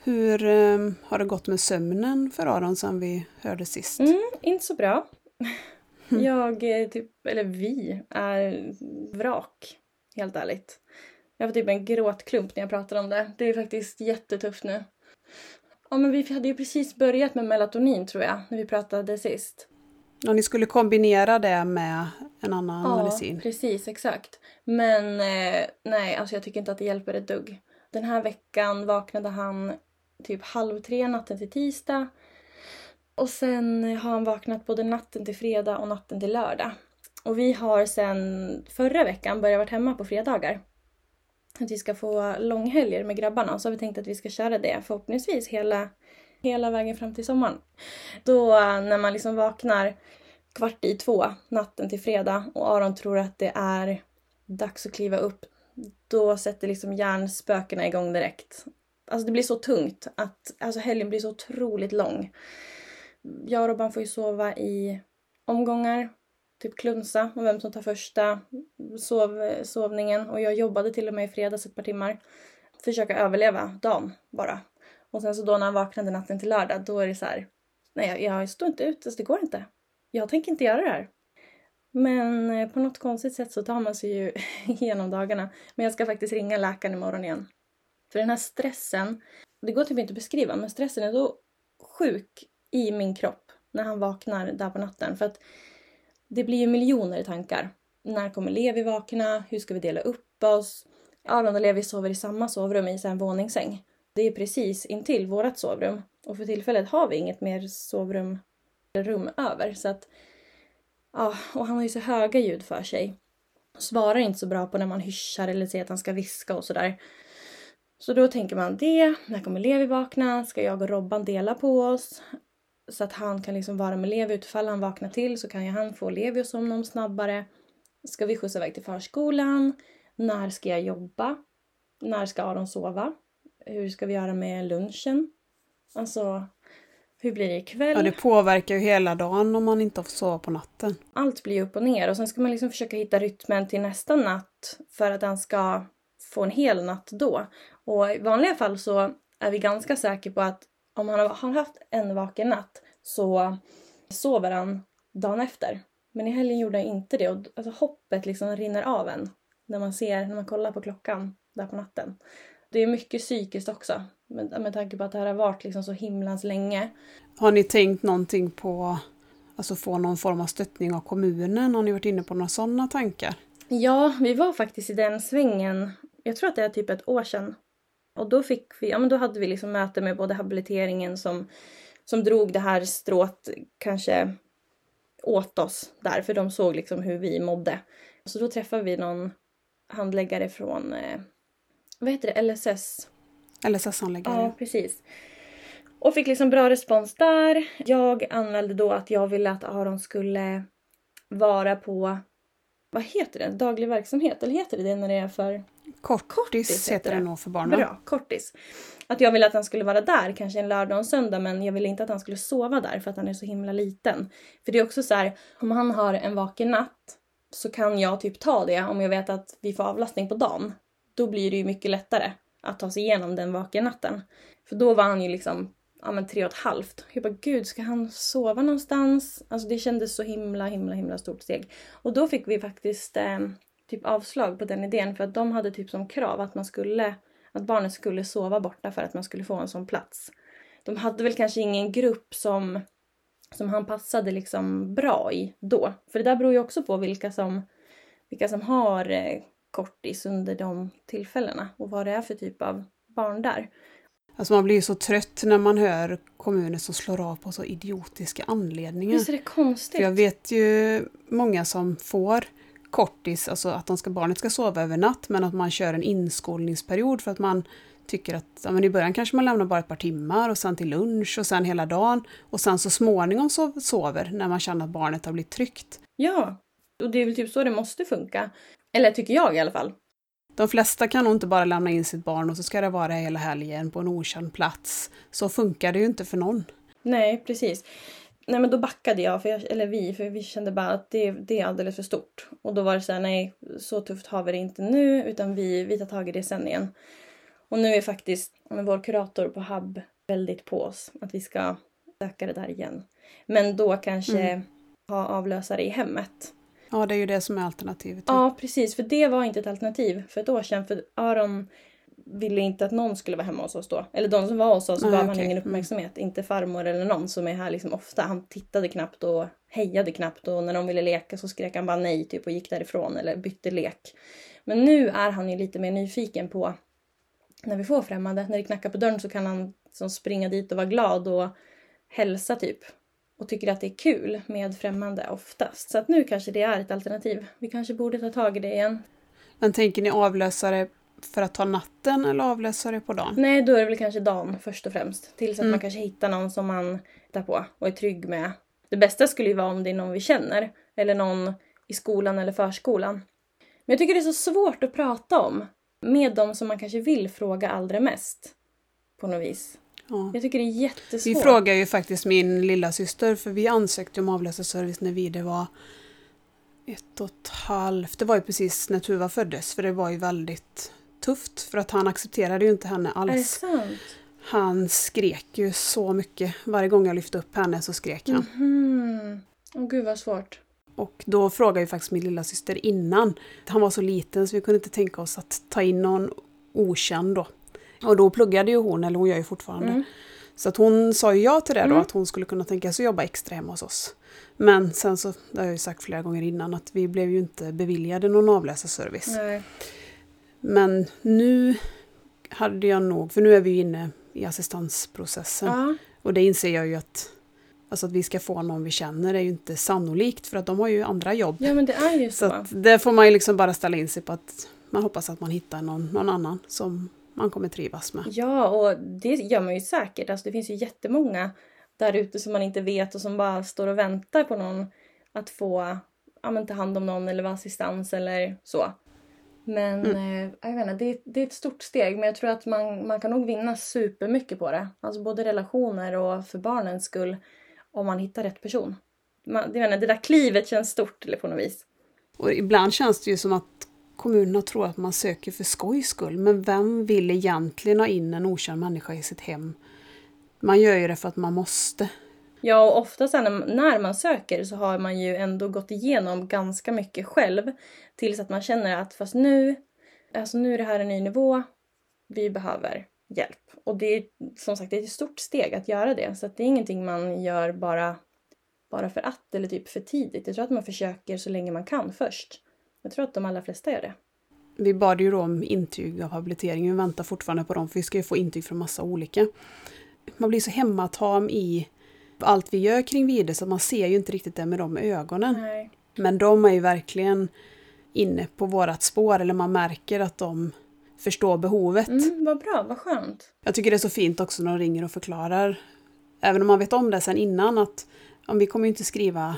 Hur eh, har det gått med sömnen för Aron sen vi hörde sist? Mm, inte så bra. Jag, eh, typ, eller vi, är vrak. Helt ärligt. Jag får typ en gråtklump när jag pratar om det. Det är faktiskt jättetufft nu. Ja, men vi hade ju precis börjat med melatonin tror jag, när vi pratade sist. Ja, ni skulle kombinera det med en annan Ja, medicin. precis, exakt. Men eh, nej, alltså jag tycker inte att det hjälper ett dugg. Den här veckan vaknade han typ halv tre natten till tisdag. Och sen har han vaknat både natten till fredag och natten till lördag. Och vi har sen förra veckan börjat vara hemma på fredagar. Att vi ska få långhelger med grabbarna. Så har vi tänkt att vi ska köra det förhoppningsvis hela, hela vägen fram till sommaren. Då när man liksom vaknar kvart i två natten till fredag och Aron tror att det är dags att kliva upp. Då sätter liksom hjärnspökena igång direkt. Alltså det blir så tungt att alltså helgen blir så otroligt lång. Jag och Robban får ju sova i omgångar. Typ klunsa om vem som tar första sov, sovningen. Och jag jobbade till och med i fredags ett par timmar. Försöka överleva dagen bara. Och sen så då när han vaknade natten till lördag då är det så här. Nej jag, jag står inte ut, alltså det går inte. Jag tänker inte göra det här. Men eh, på något konstigt sätt så tar man sig ju igenom dagarna. Men jag ska faktiskt ringa läkaren imorgon igen. För den här stressen, det går typ inte att beskriva, men stressen är så sjuk i min kropp när han vaknar där på natten. För att det blir ju miljoner tankar. När kommer Levi vakna? Hur ska vi dela upp oss? Aron och Levi sover i samma sovrum i en våningssäng. Det är precis intill vårt sovrum. Och för tillfället har vi inget mer sovrum eller rum över. Så att, ja, och han har ju så höga ljud för sig. Svarar inte så bra på när man hyschar eller säger att han ska viska och sådär. Så då tänker man det, när kommer Levi vakna? Ska jag och Robban dela på oss? Så att han kan liksom vara med Levi utifall han vaknar till så kan ju han få Levi att somna om snabbare. Ska vi skjutsa iväg till förskolan? När ska jag jobba? När ska Aron sova? Hur ska vi göra med lunchen? Alltså, hur blir det ikväll? Ja, det påverkar ju hela dagen om man inte får sova på natten. Allt blir upp och ner och sen ska man liksom försöka hitta rytmen till nästa natt för att han ska få en hel natt då. Och i vanliga fall så är vi ganska säkra på att om han har haft en vaken natt så sover han dagen efter. Men i helgen gjorde han inte det och alltså hoppet liksom rinner av en när man ser, när man kollar på klockan där på natten. Det är mycket psykiskt också med, med tanke på att det här har varit liksom så himlans länge. Har ni tänkt någonting på alltså få någon form av stöttning av kommunen? Har ni varit inne på några sådana tankar? Ja, vi var faktiskt i den svängen. Jag tror att det är typ ett år sedan. Och då fick vi, ja men då hade vi liksom möte med både habiliteringen som, som drog det här strået kanske åt oss där, för de såg liksom hur vi mådde. Så då träffade vi någon handläggare från, eh, vad heter det, LSS? LSS-handläggare? Ja, precis. Och fick liksom bra respons där. Jag anmälde då att jag ville att Aron skulle vara på, vad heter det, daglig verksamhet? Eller heter det det när det är för Kortis, Kortis heter det. nog för barnen. Bra, kortis. Att jag ville att han skulle vara där kanske en lördag och en söndag men jag ville inte att han skulle sova där för att han är så himla liten. För det är också så här, om han har en vaken natt så kan jag typ ta det om jag vet att vi får avlastning på dagen. Då blir det ju mycket lättare att ta sig igenom den vaken natten. För då var han ju liksom ja, men tre och ett halvt. Jag bara gud, ska han sova någonstans? Alltså det kändes så himla, himla, himla stort steg. Och då fick vi faktiskt eh, typ avslag på den idén för att de hade typ som krav att man skulle att barnet skulle sova borta för att man skulle få en sån plats. De hade väl kanske ingen grupp som, som han passade liksom bra i då. För det där beror ju också på vilka som, vilka som har eh, kortis under de tillfällena och vad det är för typ av barn där. Alltså man blir ju så trött när man hör kommuner som slår av på så idiotiska anledningar. Visst är det konstigt? För jag vet ju många som får kortis, alltså att de ska, barnet ska sova över natt, men att man kör en inskolningsperiod för att man tycker att ja, men i början kanske man lämnar bara ett par timmar och sen till lunch och sen hela dagen och sen så småningom sov, sover när man känner att barnet har blivit tryggt. Ja, och det är väl typ så det måste funka. Eller tycker jag i alla fall. De flesta kan nog inte bara lämna in sitt barn och så ska det vara hela helgen på en okänd plats. Så funkar det ju inte för någon. Nej, precis. Nej men då backade jag, för jag, eller vi, för vi kände bara att det, det är alldeles för stort. Och då var det så här, nej så tufft har vi det inte nu utan vi, vi tar tag i det sen igen. Och nu är faktiskt med vår kurator på HUB väldigt på oss att vi ska söka det där igen. Men då kanske mm. ha avlösare i hemmet. Ja, det är ju det som är alternativet. Ja, precis. För det var inte ett alternativ för ett år sedan. För Aron ville inte att någon skulle vara hemma hos oss då. Eller de som var hos oss Nej, gav okay. han ingen mm. uppmärksamhet. Mm. Inte farmor eller någon som är här liksom ofta. Han tittade knappt och hejade knappt och när de ville leka så skrek han bara nej typ och gick därifrån eller bytte lek. Men nu är han ju lite mer nyfiken på när vi får främmande. När det knackar på dörren så kan han liksom springa dit och vara glad och hälsa typ. Och tycker att det är kul med främmande oftast. Så att nu kanske det är ett alternativ. Vi kanske borde ta tag i det igen. Men tänker ni avlösare för att ta natten eller avlösare på dagen? Nej, då är det väl kanske dagen först och främst. Tills att mm. man kanske hittar någon som man hittar på och är trygg med. Det bästa skulle ju vara om det är någon vi känner. Eller någon i skolan eller förskolan. Men jag tycker det är så svårt att prata om med de som man kanske vill fråga allra mest. På något vis. Ja. Jag tycker det är jättesvårt. Vi frågade ju faktiskt min lilla syster för vi ansökte om avlösarservice när vi det var ett och ett halvt. Det var ju precis när Tuva föddes för det var ju väldigt tufft för att han accepterade ju inte henne alls. Han skrek ju så mycket. Varje gång jag lyfte upp henne så skrek han. Mm. Oh, gud vad svårt. Och då frågade ju faktiskt min lilla syster innan. Han var så liten så vi kunde inte tänka oss att ta in någon okänd då. Och då pluggade ju hon, eller hon gör ju fortfarande. Mm. Så att hon sa ju ja till det då, mm. att hon skulle kunna tänka sig att jobba extra hemma hos oss. Men sen så, det har jag ju sagt flera gånger innan, att vi blev ju inte beviljade någon avläsarservice. Nej. Men nu hade jag nog, för nu är vi ju inne i assistansprocessen. Ja. Och det inser jag ju att Alltså att vi ska få någon vi känner är ju inte sannolikt för att de har ju andra jobb. Ja men det är ju så. Så det får man ju liksom bara ställa in sig på att man hoppas att man hittar någon, någon annan som man kommer trivas med. Ja och det gör man ju säkert. Alltså det finns ju jättemånga där ute som man inte vet och som bara står och väntar på någon att få ja, men ta hand om någon eller vara assistans eller så. Men mm. eh, jag vet inte, det, det, är ett stort steg men jag tror att man, man kan nog vinna supermycket på det. Alltså både relationer och för barnens skull om man hittar rätt person. Man, det, menar, det där klivet känns stort på något vis. Och ibland känns det ju som att kommunerna tror att man söker för skojs skull. Men vem vill egentligen ha in en okänd människa i sitt hem? Man gör ju det för att man måste. Ja, och ofta sen när man söker så har man ju ändå gått igenom ganska mycket själv. Tills att man känner att fast nu, alltså nu är det här en ny nivå. Vi behöver hjälp. Och det är som sagt det är ett stort steg att göra det. Så det är ingenting man gör bara, bara för att eller typ för tidigt. Jag tror att man försöker så länge man kan först. Jag tror att de allra flesta gör det. Vi bad ju då om intyg av habilitering. Vi väntar fortfarande på dem för vi ska ju få intyg från massa olika. Man blir så hemmatam i allt vi gör kring Vide så man ser ju inte riktigt det med de ögonen. Nej. Men de är ju verkligen inne på vårat spår eller man märker att de förstå behovet. Mm, vad bra, vad skönt. Jag tycker det är så fint också när de ringer och förklarar, även om man vet om det sen innan, att om vi kommer inte skriva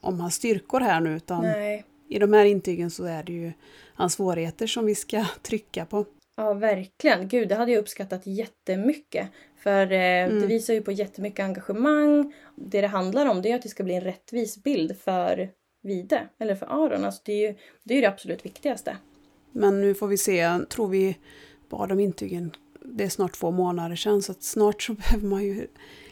om hans styrkor här nu utan Nej. i de här intygen så är det ju hans svårigheter som vi ska trycka på. Ja, verkligen. Gud, det hade jag uppskattat jättemycket. För eh, mm. det visar ju på jättemycket engagemang. Det det handlar om det är att det ska bli en rättvis bild för Vide, eller för Aron. Alltså det är ju det, är det absolut viktigaste. Men nu får vi se, tror vi bad om intygen, det är snart två månader sedan så snart så behöver man ju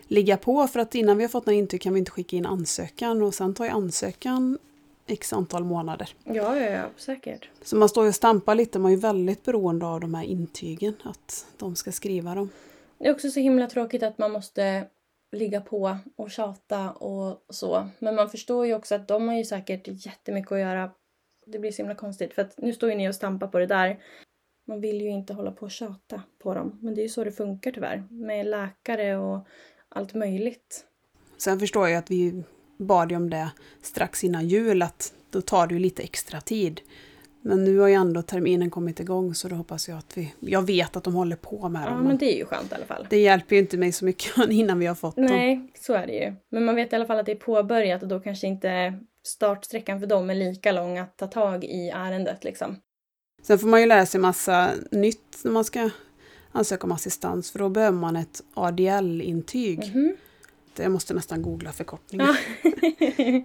ligga på för att innan vi har fått några intyg kan vi inte skicka in ansökan och sen tar ju ansökan x antal månader. Ja, ja, ja, säkert. Så man står ju och stampar lite, man är ju väldigt beroende av de här intygen, att de ska skriva dem. Det är också så himla tråkigt att man måste ligga på och tjata och så. Men man förstår ju också att de har ju säkert jättemycket att göra det blir så himla konstigt för att nu står ju ni och stampar på det där. Man vill ju inte hålla på och tjata på dem. Men det är ju så det funkar tyvärr. Med läkare och allt möjligt. Sen förstår jag att vi bad ju om det strax innan jul, att då tar det ju lite extra tid. Men nu har ju ändå terminen kommit igång så då hoppas jag att vi... Jag vet att de håller på med Ja, dem. men det är ju skönt i alla fall. Det hjälper ju inte mig så mycket innan vi har fått dem. Nej, så är det ju. Men man vet i alla fall att det är påbörjat och då kanske inte startsträckan för dem är lika lång att ta tag i ärendet liksom. Sen får man ju lära sig massa nytt när man ska ansöka om assistans för då behöver man ett ADL-intyg. Mhm. Jag måste nästan googla förkortningen. Ja.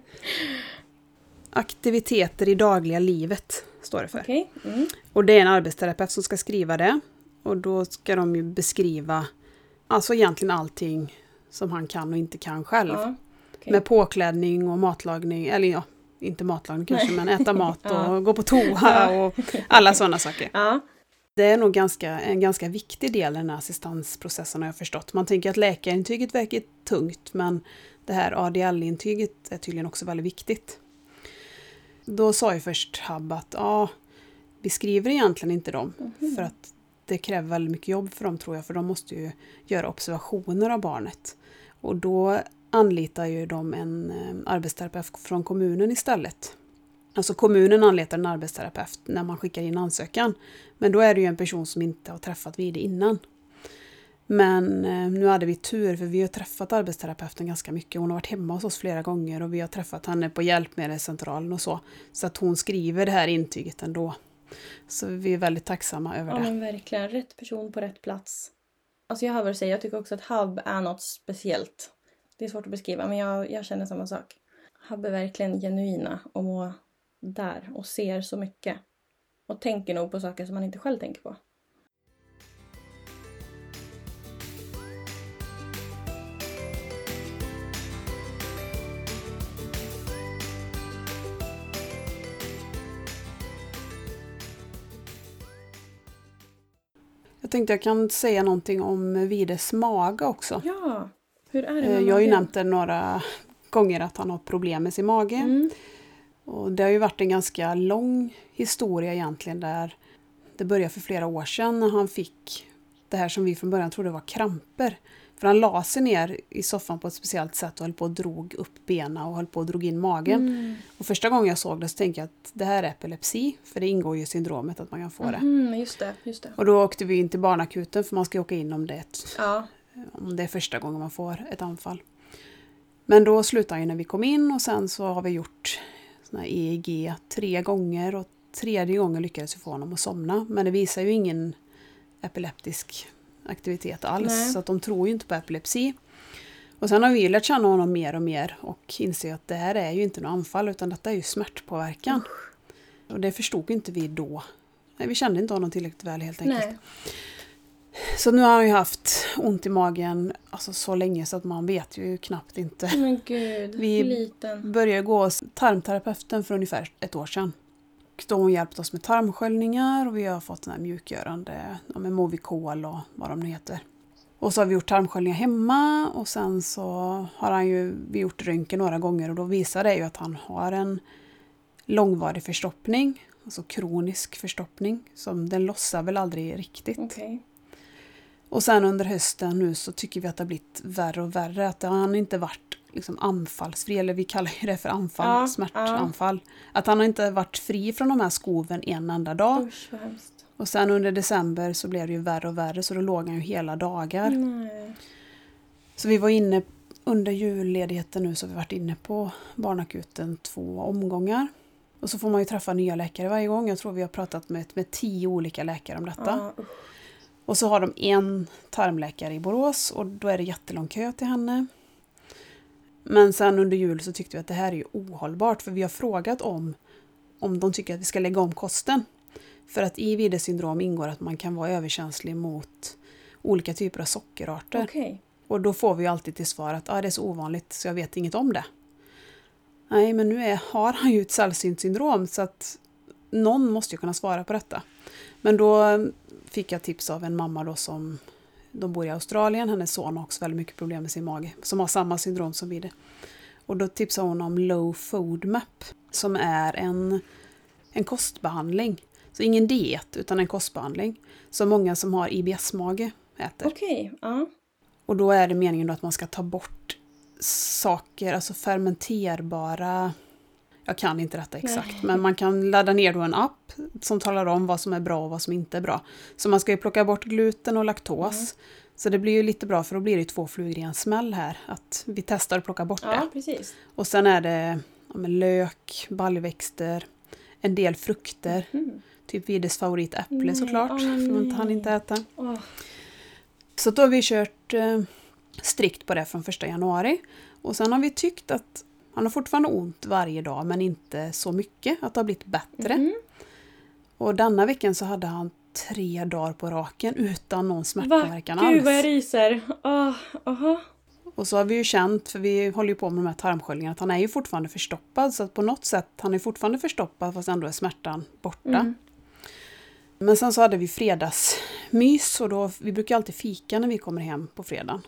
Aktiviteter i dagliga livet står det för. Okej. Mm. Och det är en arbetsterapeut som ska skriva det. Och då ska de ju beskriva alltså egentligen allting som han kan och inte kan själv. Ja. okej. Med påklädning och matlagning, eller ja, inte matlagning kanske, men äta mat och Ja. gå på toa och alla sådana saker. Ja. Det är nog ganska, en ganska viktig del i den här assistansprocessen har jag förstått. Man tänker att läkarintyget verkar tungt, men det här ADL-intyget är tydligen också väldigt viktigt. Då sa ju först Hab att ja, vi skriver egentligen inte dem, Mhm. för att det kräver väldigt mycket jobb för dem tror jag, för de måste ju göra observationer av barnet. Och då anlitar ju de en eh, arbetsterapeut från kommunen istället. Alltså kommunen anlitar en arbetsterapeut när man skickar in ansökan. Men då är det ju en person som inte har träffat vid det innan. Men eh, nu hade vi tur för vi har träffat arbetsterapeuten ganska mycket. Hon har varit hemma hos oss flera gånger och vi har träffat henne på hjälpmedelscentralen och så. Så att hon skriver det här intyget ändå. Så vi är väldigt tacksamma över ja, det. men verkligen. Rätt person på rätt plats. Alltså jag hör vad du säger. Jag tycker också att Hub är något speciellt. Det är svårt att beskriva, men jag, jag känner samma sak. Hub är verkligen genuina och där och ser så mycket. Och tänker nog på saker som man inte själv tänker på. Jag tänkte jag kan säga någonting om Vides mage också. Ja, hur är det Eh, med Jag har ju nämnt det några gånger att han har problem med sin mage. Mm. Och det har ju varit en ganska lång historia egentligen där det började för flera år sedan när han fick det här som vi från början trodde var kramper. För han la sig ner i soffan på ett speciellt sätt och höll på och drog upp benen och höll på och drog in magen. Mm. Och första gången jag såg det så tänkte jag att det här är epilepsi, för det ingår ju i syndromet att man kan få det. Mhm, just det, just det. Och då åkte vi in till barnakuten för man ska ju åka in om det ett Ja, om det är första gången man får ett anfall. Men då slutade han när vi kom in och sen så har vi gjort såna EEG tre gånger och tredje gången lyckades vi få honom att somna. Men det visar ju ingen epileptisk aktivitet alls Nej. så att de tror ju inte på epilepsi. Och sen har vi ju lärt känna honom mer och mer och inser att det här är ju inte något anfall utan detta är ju smärtpåverkan. Och det förstod inte vi då. Nej, vi kände inte honom tillräckligt väl helt enkelt. nej. Så nu har han ju haft ont i magen alltså, så länge så att man vet ju knappt inte. Men gud, Vi- liten. Började gå hos tarmterapeuten för ungefär ett år sedan. Och då har hon hjälpt oss med tarmsköljningar och vi har fått den här mjukgörande ja, med Movicol och vad de nu heter. Och så har vi gjort tarmsköljningar hemma och sen så har han ju vi gjort röntgen några gånger och då visar det ju att han har en långvarig förstoppning, alltså kronisk förstoppning. Som den lossar väl aldrig riktigt. Okej. Och sen under hösten nu så tycker vi att det har blivit värre och värre. Att han inte varit liksom anfallsfri, eller vi kallar ju det för anfall, Ja, smärtanfall. Att han har inte varit fri från de här skoven en enda dag. Usch. Och sen under december så blev det ju värre och värre så då låg han ju hela dagar. Nej. Så vi var inne under julledigheten nu så har vi varit inne på barnakuten två omgångar. Och så får man ju träffa nya läkare varje gång. Jag tror vi har pratat med, med tio olika läkare om detta. Ja. Och så har de en tarmläkare i Borås och då är det jättelång kö till henne. Men sen under jul så tyckte vi att det här är ju ohållbart för vi har frågat om om de tycker att vi ska lägga om kosten. För att i Wides syndrom ingår att man kan vara överkänslig mot olika typer av sockerarter. Okej. Och då får vi ju alltid till svar att ah, det är så ovanligt så jag vet inget om det. Nej, men nu är, har han ju ett sällsynt syndrom så att någon måste ju kunna svara på detta. Men då fick jag tips av en mamma då som de bor i Australien, hennes son har också väldigt mycket problem med sin mage, som har samma syndrom som vi det. Och då tipsade hon om Low Food Map som är en, en kostbehandling Så ingen diet, utan en kostbehandling. Som många som har IBS-mage äter. Okej, ja. Och då är det meningen att man ska ta bort saker, alltså fermenterbara... Jag kan inte detta exakt, Nej. men man kan ladda ner då en app som talar om vad som är bra och vad som inte är bra. Så man ska ju plocka bort gluten och laktos. Mm. Så det blir ju lite bra för då blir det två flugor i en smäll här. Att vi testar att plocka bort det. Ja, precis. Och sen är det ja, lök, baljväxter, en del frukter. Mm. Typ Vides favorit äpple Nej, såklart, åh, för inte han nej. inte äta. Åh, Så då har vi kört eh, strikt på det från första januari. Och sen har vi tyckt att han har fortfarande ont varje dag men inte så mycket, att det har blivit bättre. mhm. Och denna veckan så hade han tre dagar på raken utan någon smärtpåverkan Gud vad jag alls. ryser. Åh, aha. Och så har vi ju känt, för vi håller ju på med de här tarmsköljningarna, att han är ju fortfarande förstoppad. Så att på något sätt, han är fortfarande förstoppad fast ändå är smärtan borta. Mm. Men sen så hade vi fredagsmys och då, vi brukar alltid fika när vi kommer hem på fredagen.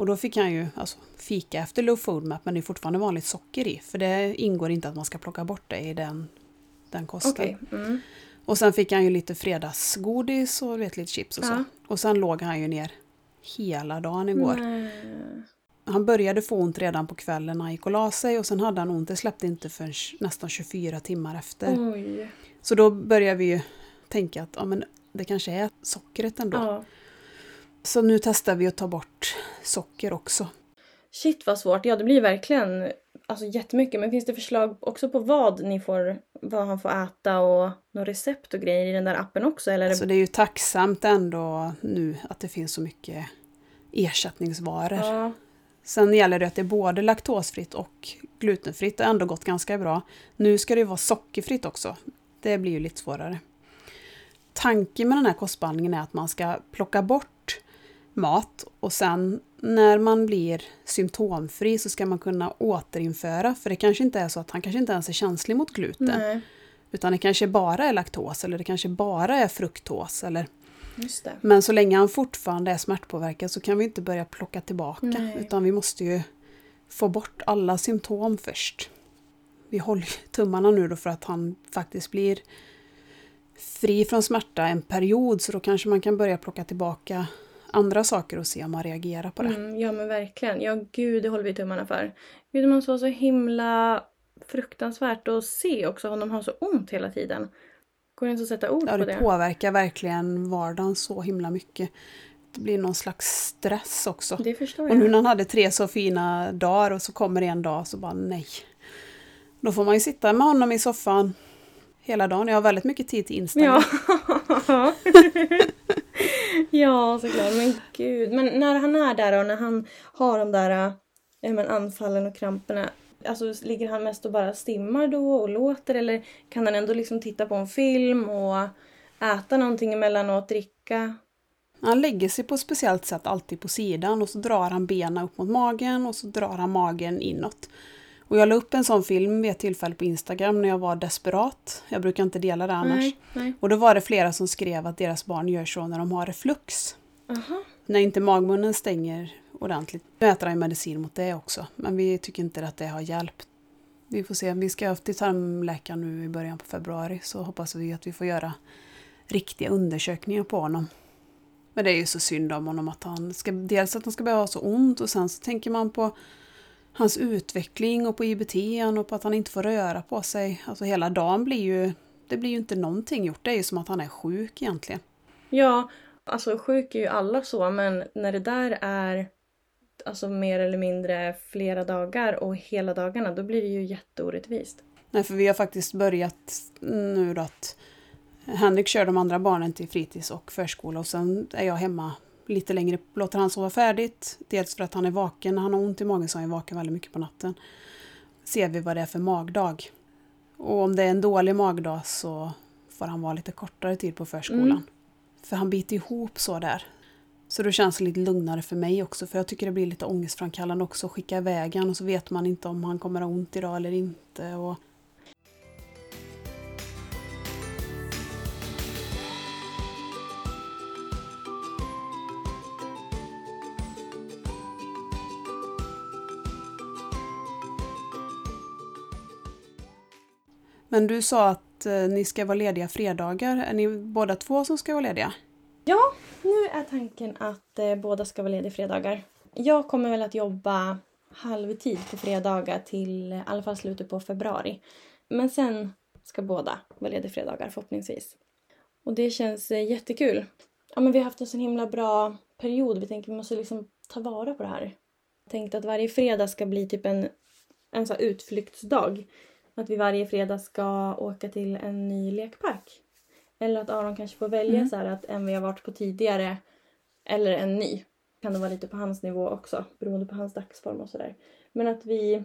Och då fick han ju alltså, fika efter low food map men det är fortfarande vanligt socker i. För det ingår inte att man ska plocka bort det i den, den kosten. Okej. Mm. Och sen fick han ju lite fredagsgodis och vet, lite chips och så. Ja. Och sen låg han ju ner hela dagen igår. Nej. Han började få ont redan på kvällen när han gick och la sig och sen hade han ont, det släppte inte förrän nästan 24 timmar efter. Oj. Så då började vi ju tänka att ja, men det kanske är sockret ändå. Ja. Så nu testar vi att ta bort socker också. Shit vad svårt. Ja, det blir verkligen alltså, jättemycket. Men finns det förslag också på vad ni får, vad han får äta och några recept och grejer i den där appen också? Eller är det... Så det är ju tacksamt ändå nu att det finns så mycket ersättningsvaror. ja. Sen gäller det att det är både laktosfritt och glutenfritt. Det har ändå gått ganska bra. Nu ska det ju vara sockerfritt också. Det blir ju lite svårare. Tanken med den här kostbehandlingen är att man ska plocka bort mat och sen när man blir symptomfri så ska man kunna återinföra. För det kanske inte är så att han kanske inte ens är känslig mot gluten. Nej, Utan det kanske bara är laktos eller det kanske bara är fruktos. Eller... Men så länge han fortfarande är smärtpåverkad så kan vi inte börja plocka tillbaka. Nej. Utan vi måste ju få bort alla symptom först. Vi håller tummarna nu då för att han faktiskt blir fri från smärta en period. Så då kanske man kan börja plocka tillbaka andra saker och se om man reagerar på det. Mm, ja men verkligen. Ja gud, det håller vi tummarna för. Gud, det måste vara så himla fruktansvärt att se också honom ha så ont hela tiden. Går det inte att sätta ord Ja, på det det? påverkar verkligen vardagen så himla mycket. Det blir någon slags stress också. Det förstår Och nu jag. när han hade tre så fina dagar och så kommer en dag så bara nej. Då får man ju sitta med honom i soffan hela dagen. Jag har väldigt mycket tid till Instagram. Ja. ja, såklart. Men gud. Men när han är där och när han har de där eh, men, anfallen och kramperna. Alltså ligger han mest och bara stimmar då och låter eller kan han ändå liksom titta på en film och äta någonting emellanåt, dricka? Han lägger sig på ett speciellt sätt alltid på sidan och så drar han benen upp mot magen och så drar han magen inåt. Och jag la upp en sån film vid ett tillfälle på Instagram när jag var desperat. Jag brukar inte dela det annars. Nej, nej. Och då var det flera som skrev att deras barn gör så när de har reflux. Aha. När inte magmunnen stänger ordentligt. Nu äter han medicin mot det också. Men vi tycker inte att det har hjälpt. Vi får se. Vi ska till tarmläkaren nu i början på februari. Så hoppas vi att vi får göra riktiga undersökningar på honom. Men det är ju så synd om honom att han ska, dels att han ska behöva ha så ont och sen så tänker man på hans utveckling och på IBT och på att han inte får röra på sig. Alltså hela dagen blir ju, det blir ju inte någonting gjort. Det är ju som att han är sjuk egentligen. Ja, alltså sjuk är ju alla så men när det där är alltså mer eller mindre flera dagar och hela dagarna då blir det ju jätteorättvist. Nej, för vi har faktiskt börjat nu då att Henrik kör de andra barnen till fritids och förskola och sen är jag hemma lite längre, låter han sova färdigt. Dels för att han är vaken, när han har ont i magen så är han vaken väldigt mycket på natten. Ser vi vad det är för magdag. Och om det är en dålig magdag så får han vara lite kortare tid på förskolan. Mm. För han biter ihop så där. Så då känns det lite lugnare för mig också för jag tycker det blir lite ångestframkallande också att skicka iväg och så vet man inte om han kommer ha ont idag eller inte. Och Men du sa att eh, ni ska vara lediga fredagar. Är ni båda två som ska vara lediga? Ja, nu är tanken att eh, båda ska vara lediga fredagar. Jag kommer väl att jobba halvtid på fredagar till i alla fall slutet på februari. Men sen ska båda vara lediga fredagar förhoppningsvis. Och det känns eh, jättekul. Ja, men vi har haft en så himla bra period. Vi tänker att vi måste liksom ta vara på det här. Jag tänkte att varje fredag ska bli typ en, en så utflyktsdag. Att vi varje fredag ska åka till en ny lekpark. Eller att Aron kanske får välja Mm. så här att en vi har varit på tidigare eller en ny. Kan det vara lite på hans nivå också beroende på hans dagsform och sådär. Men att vi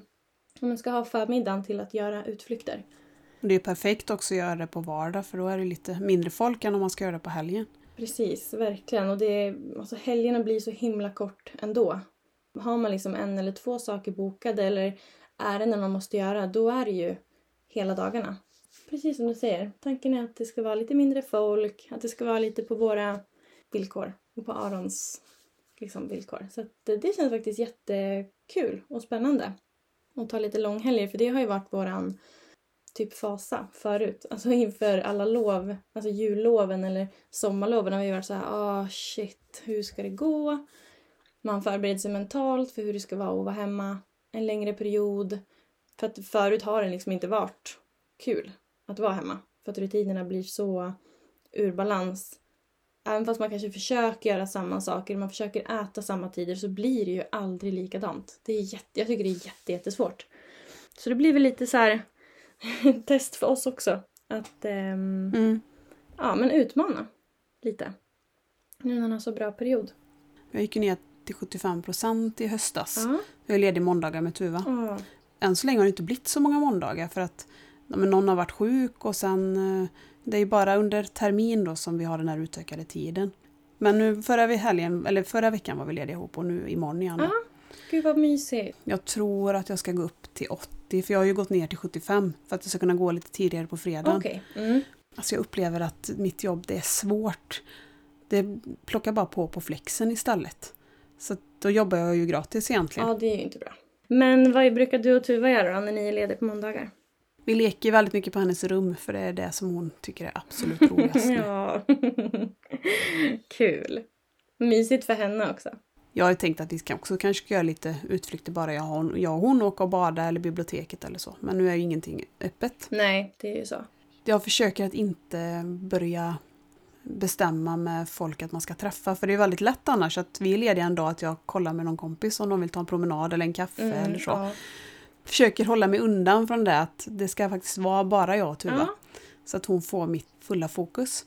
men ska ha förmiddagen till att göra utflykter. Det är perfekt också att göra det på vardag för då är det lite mindre folk än om man ska göra det på helgen. Precis, verkligen. Och det, alltså helgerna blir så himla kort ändå. Har man liksom en eller två saker bokade eller ärenden man måste göra, då är det ju hela dagarna. Precis som du säger. Tanken är att det ska vara lite mindre folk, att det ska vara lite på våra villkor och på Arons liksom, villkor. Så att det, känns faktiskt jättekul och spännande. att ta lite långhelger, för det har ju varit våran typ fasa förut. Alltså inför alla lov, alltså julloven eller sommarloven har vi varit såhär, ah oh, shit, hur ska det gå? Man förbereder sig mentalt för hur det ska vara att vara hemma en längre period. För att förut har det liksom inte varit kul att vara hemma. För att rutinerna blir så ur balans. Även fast man kanske försöker göra samma saker, man försöker äta samma tider så blir det ju aldrig likadant. Det är jätte, jag tycker det är jätte, jättesvårt. Så det blir väl lite så här test för oss också. Att ehm, Mm. ja, men utmana lite. Nu när man har så bra period. Jag gick ju ner till 75 procent i höstas. Ja. Jag är ledig måndagar med Tuva. Ja. Än så länge har det inte blivit så många måndagar för att men någon har varit sjuk och sen eh, det är ju bara under termin då som vi har den här utökade tiden. Men nu förra, vi helgen, eller förra veckan var vi lediga ihop och nu imorgon igen. då. Ja. Gud vad mysigt. Jag tror att jag ska gå upp till 80 för jag har ju gått ner till 75 för att jag ska kunna gå lite tidigare på fredagen. Okej. Mm. Alltså jag upplever att mitt jobb det är svårt. Det plockar bara på på flexen istället. Så då jobbar jag ju gratis egentligen. Ja, det är ju inte bra. Men vad brukar du och Tuva göra då när ni är lediga på måndagar? Vi leker väldigt mycket på hennes rum för det är det som hon tycker är absolut roligast. ja. Kul. Mysigt för henne också. Jag har tänkt att vi ska också kanske ska göra lite utflykter bara jag och hon, jag och hon åka och bada eller biblioteket eller så. Men nu är ju ingenting öppet. Nej, det är ju så. Jag försöker att inte börja bestämma med folk att man ska träffa. För det är väldigt lätt annars att vi är lediga en dag att jag kollar med någon kompis om de vill ta en promenad eller en kaffe eller så. Mm, ja. Försöker hålla mig undan från det att det ska faktiskt vara bara jag och Tuva. Ja. Så att hon får mitt fulla fokus.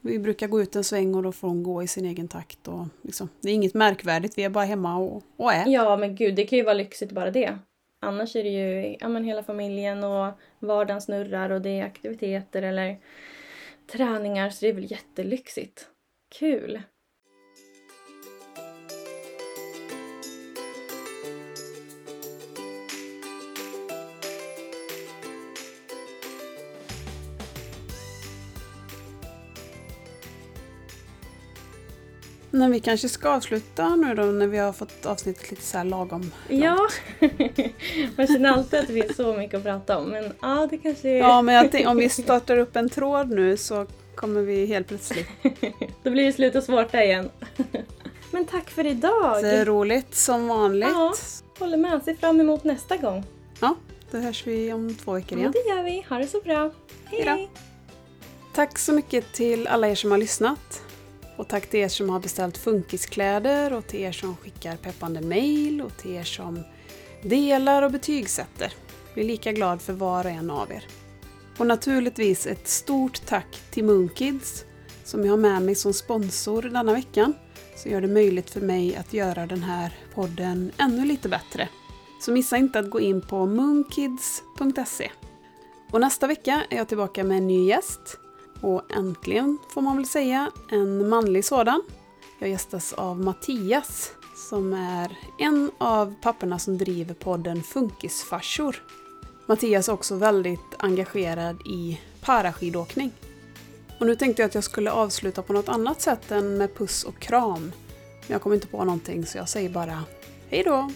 Vi brukar gå ut en sväng och då får hon gå i sin egen takt. Och liksom, det är inget märkvärdigt, vi är bara hemma och, och är. ja, men gud, det kan ju vara lyxigt bara det. Annars är det ju ja, men hela familjen och vardagen snurrar och det är aktiviteter eller träningar så det är väl jättelyxigt. Kul! Men vi kanske ska avsluta nu då när vi har fått avsnittet lite så här lagom. Ja, man känner alltid att vi har så mycket att prata om men ja, det kanske är... Ja, men tänk, om vi startar upp en tråd nu så kommer vi helt plötsligt. Då blir det slut och svårt där igen. men tack för idag! Det är roligt som vanligt. Ja. Håller med, ser fram emot nästa gång. Ja, då hörs vi om två veckor Ja, igen. det gör vi. Ha det så bra. Hej, Hej då. hej! Tack så mycket till alla er som har lyssnat. Och tack till er som har beställt funkiskläder och till er som skickar peppande mail och till er som delar och betygsätter. Blir lika glad för var och en av er. Och naturligtvis ett stort tack till Moonkids som jag har med mig som sponsor denna veckan. Som gör det möjligt för mig att göra den här podden ännu lite bättre. Så missa inte att gå in på moonkids.se. Och nästa vecka är jag tillbaka med en ny gäst. Och äntligen, får man väl säga, en manlig sådan. Jag gästas av Mattias, som är en av papporna som driver podden Funkisfarsor. Mattias är också väldigt engagerad i paraskidåkning. Och nu tänkte jag att jag skulle avsluta på något annat sätt än med puss och kram. Men jag kom inte på någonting så jag säger bara hej då!